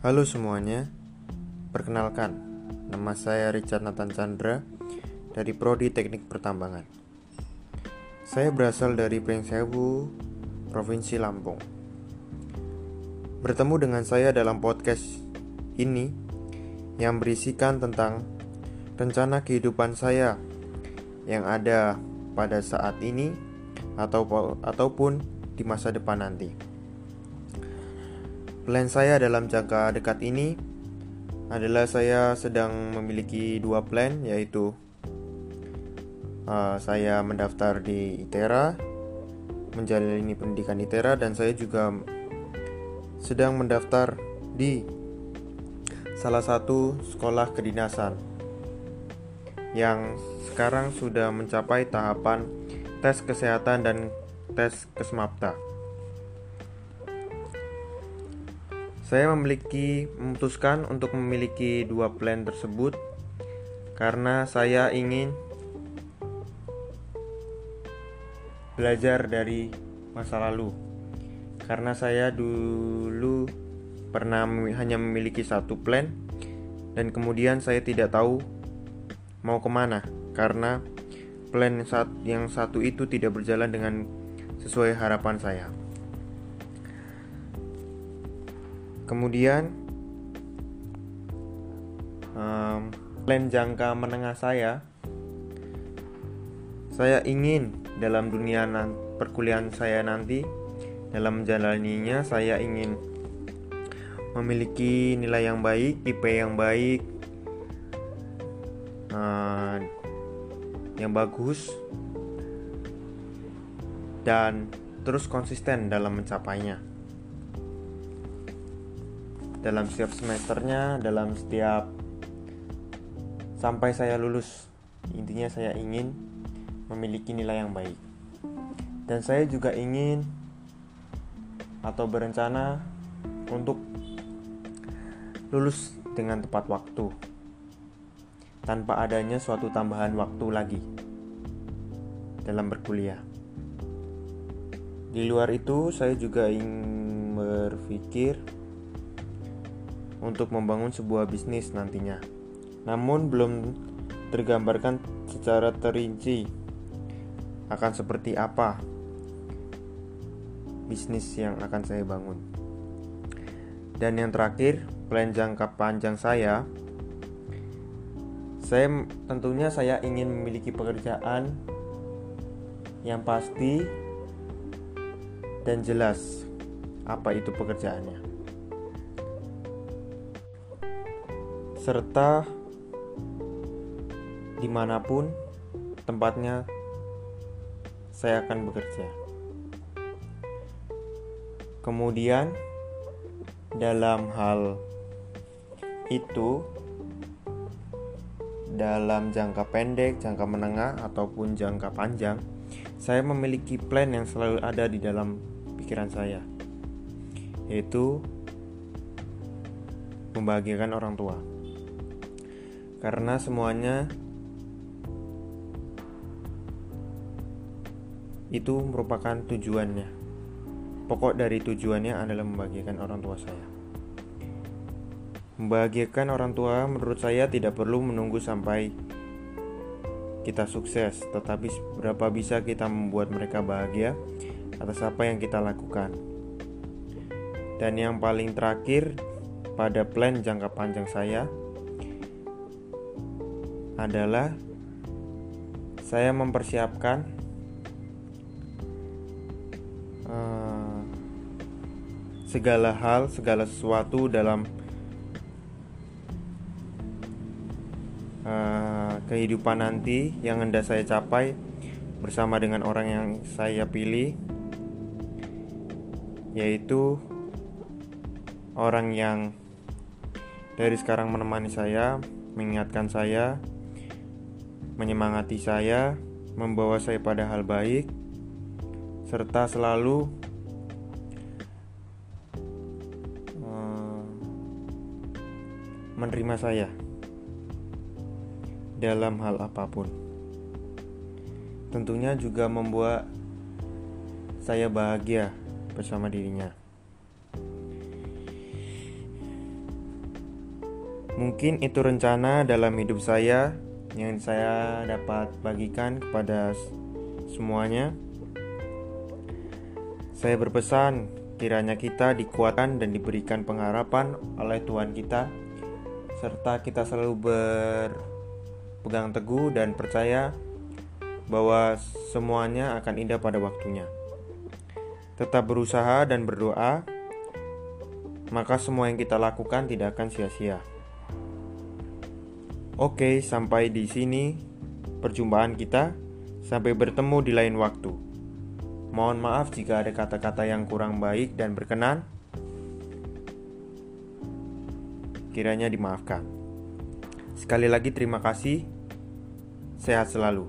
Halo semuanya, perkenalkan, nama saya Richard Nathan Chandra dari Prodi Teknik Pertambangan. Saya berasal dari Pringsewu, Provinsi Lampung. Bertemu dengan saya dalam podcast ini yang berisikan tentang rencana kehidupan saya yang ada pada saat ini atau ataupun di masa depan nanti. Plan saya dalam jangka dekat ini adalah saya sedang memiliki dua plan yaitu uh, saya mendaftar di ITERA menjalani pendidikan ITERA dan saya juga sedang mendaftar di salah satu sekolah kedinasan yang sekarang sudah mencapai tahapan tes kesehatan dan tes kesmapta. Saya memiliki memutuskan untuk memiliki dua plan tersebut karena saya ingin belajar dari masa lalu. Karena saya dulu pernah hanya memiliki satu plan dan kemudian saya tidak tahu mau ke mana karena plan yang satu itu tidak berjalan dengan sesuai harapan saya. Kemudian um, plan jangka menengah saya, saya ingin dalam dunia perkuliahan saya nanti, dalam menjalaninya saya ingin memiliki nilai yang baik, IP yang baik, uh, yang bagus, dan terus konsisten dalam mencapainya dalam setiap semesternya, dalam setiap sampai saya lulus. Intinya saya ingin memiliki nilai yang baik. Dan saya juga ingin atau berencana untuk lulus dengan tepat waktu tanpa adanya suatu tambahan waktu lagi dalam berkuliah. Di luar itu, saya juga ingin berpikir untuk membangun sebuah bisnis nantinya. Namun belum tergambarkan secara terinci akan seperti apa bisnis yang akan saya bangun. Dan yang terakhir, plan jangka panjang saya saya tentunya saya ingin memiliki pekerjaan yang pasti dan jelas apa itu pekerjaannya. Serta di mana pun tempatnya saya akan bekerja. Kemudian, dalam hal itu, dalam jangka pendek, jangka menengah, ataupun jangka panjang, saya memiliki plan yang selalu ada di dalam pikiran saya, yaitu membahagiakan orang tua karena semuanya itu merupakan tujuannya. Pokok dari tujuannya adalah membahagiakan orang tua saya. Membahagiakan orang tua menurut saya tidak perlu menunggu sampai kita sukses, tetapi berapa bisa kita membuat mereka bahagia atas apa yang kita lakukan. Dan yang paling terakhir pada plan jangka panjang saya adalah saya mempersiapkan uh, segala hal, segala sesuatu dalam uh, kehidupan nanti yang hendak saya capai bersama dengan orang yang saya pilih, yaitu orang yang dari sekarang menemani saya, mengingatkan saya, menyemangati saya, membawa saya pada hal baik, serta selalu uh, menerima saya dalam hal apa pun. Tentunya juga membuat saya bahagia bersama dirinya. Mungkin itu rencana dalam hidup saya yang saya dapat bagikan kepada semuanya. Saya berpesan kiranya kita dikuatkan dan diberikan pengharapan oleh Tuhan kita serta kita selalu berpegang teguh dan percaya bahwa semuanya akan indah pada waktunya. Tetap berusaha dan berdoa, maka semua yang kita lakukan tidak akan sia-sia. Oke, sampai di sini perjumpaan kita. Sampai bertemu di lain waktu. Mohon maaf jika ada kata-kata yang kurang baik dan berkenan. Kiranya dimaafkan. Sekali lagi, terima kasih. Sehat selalu.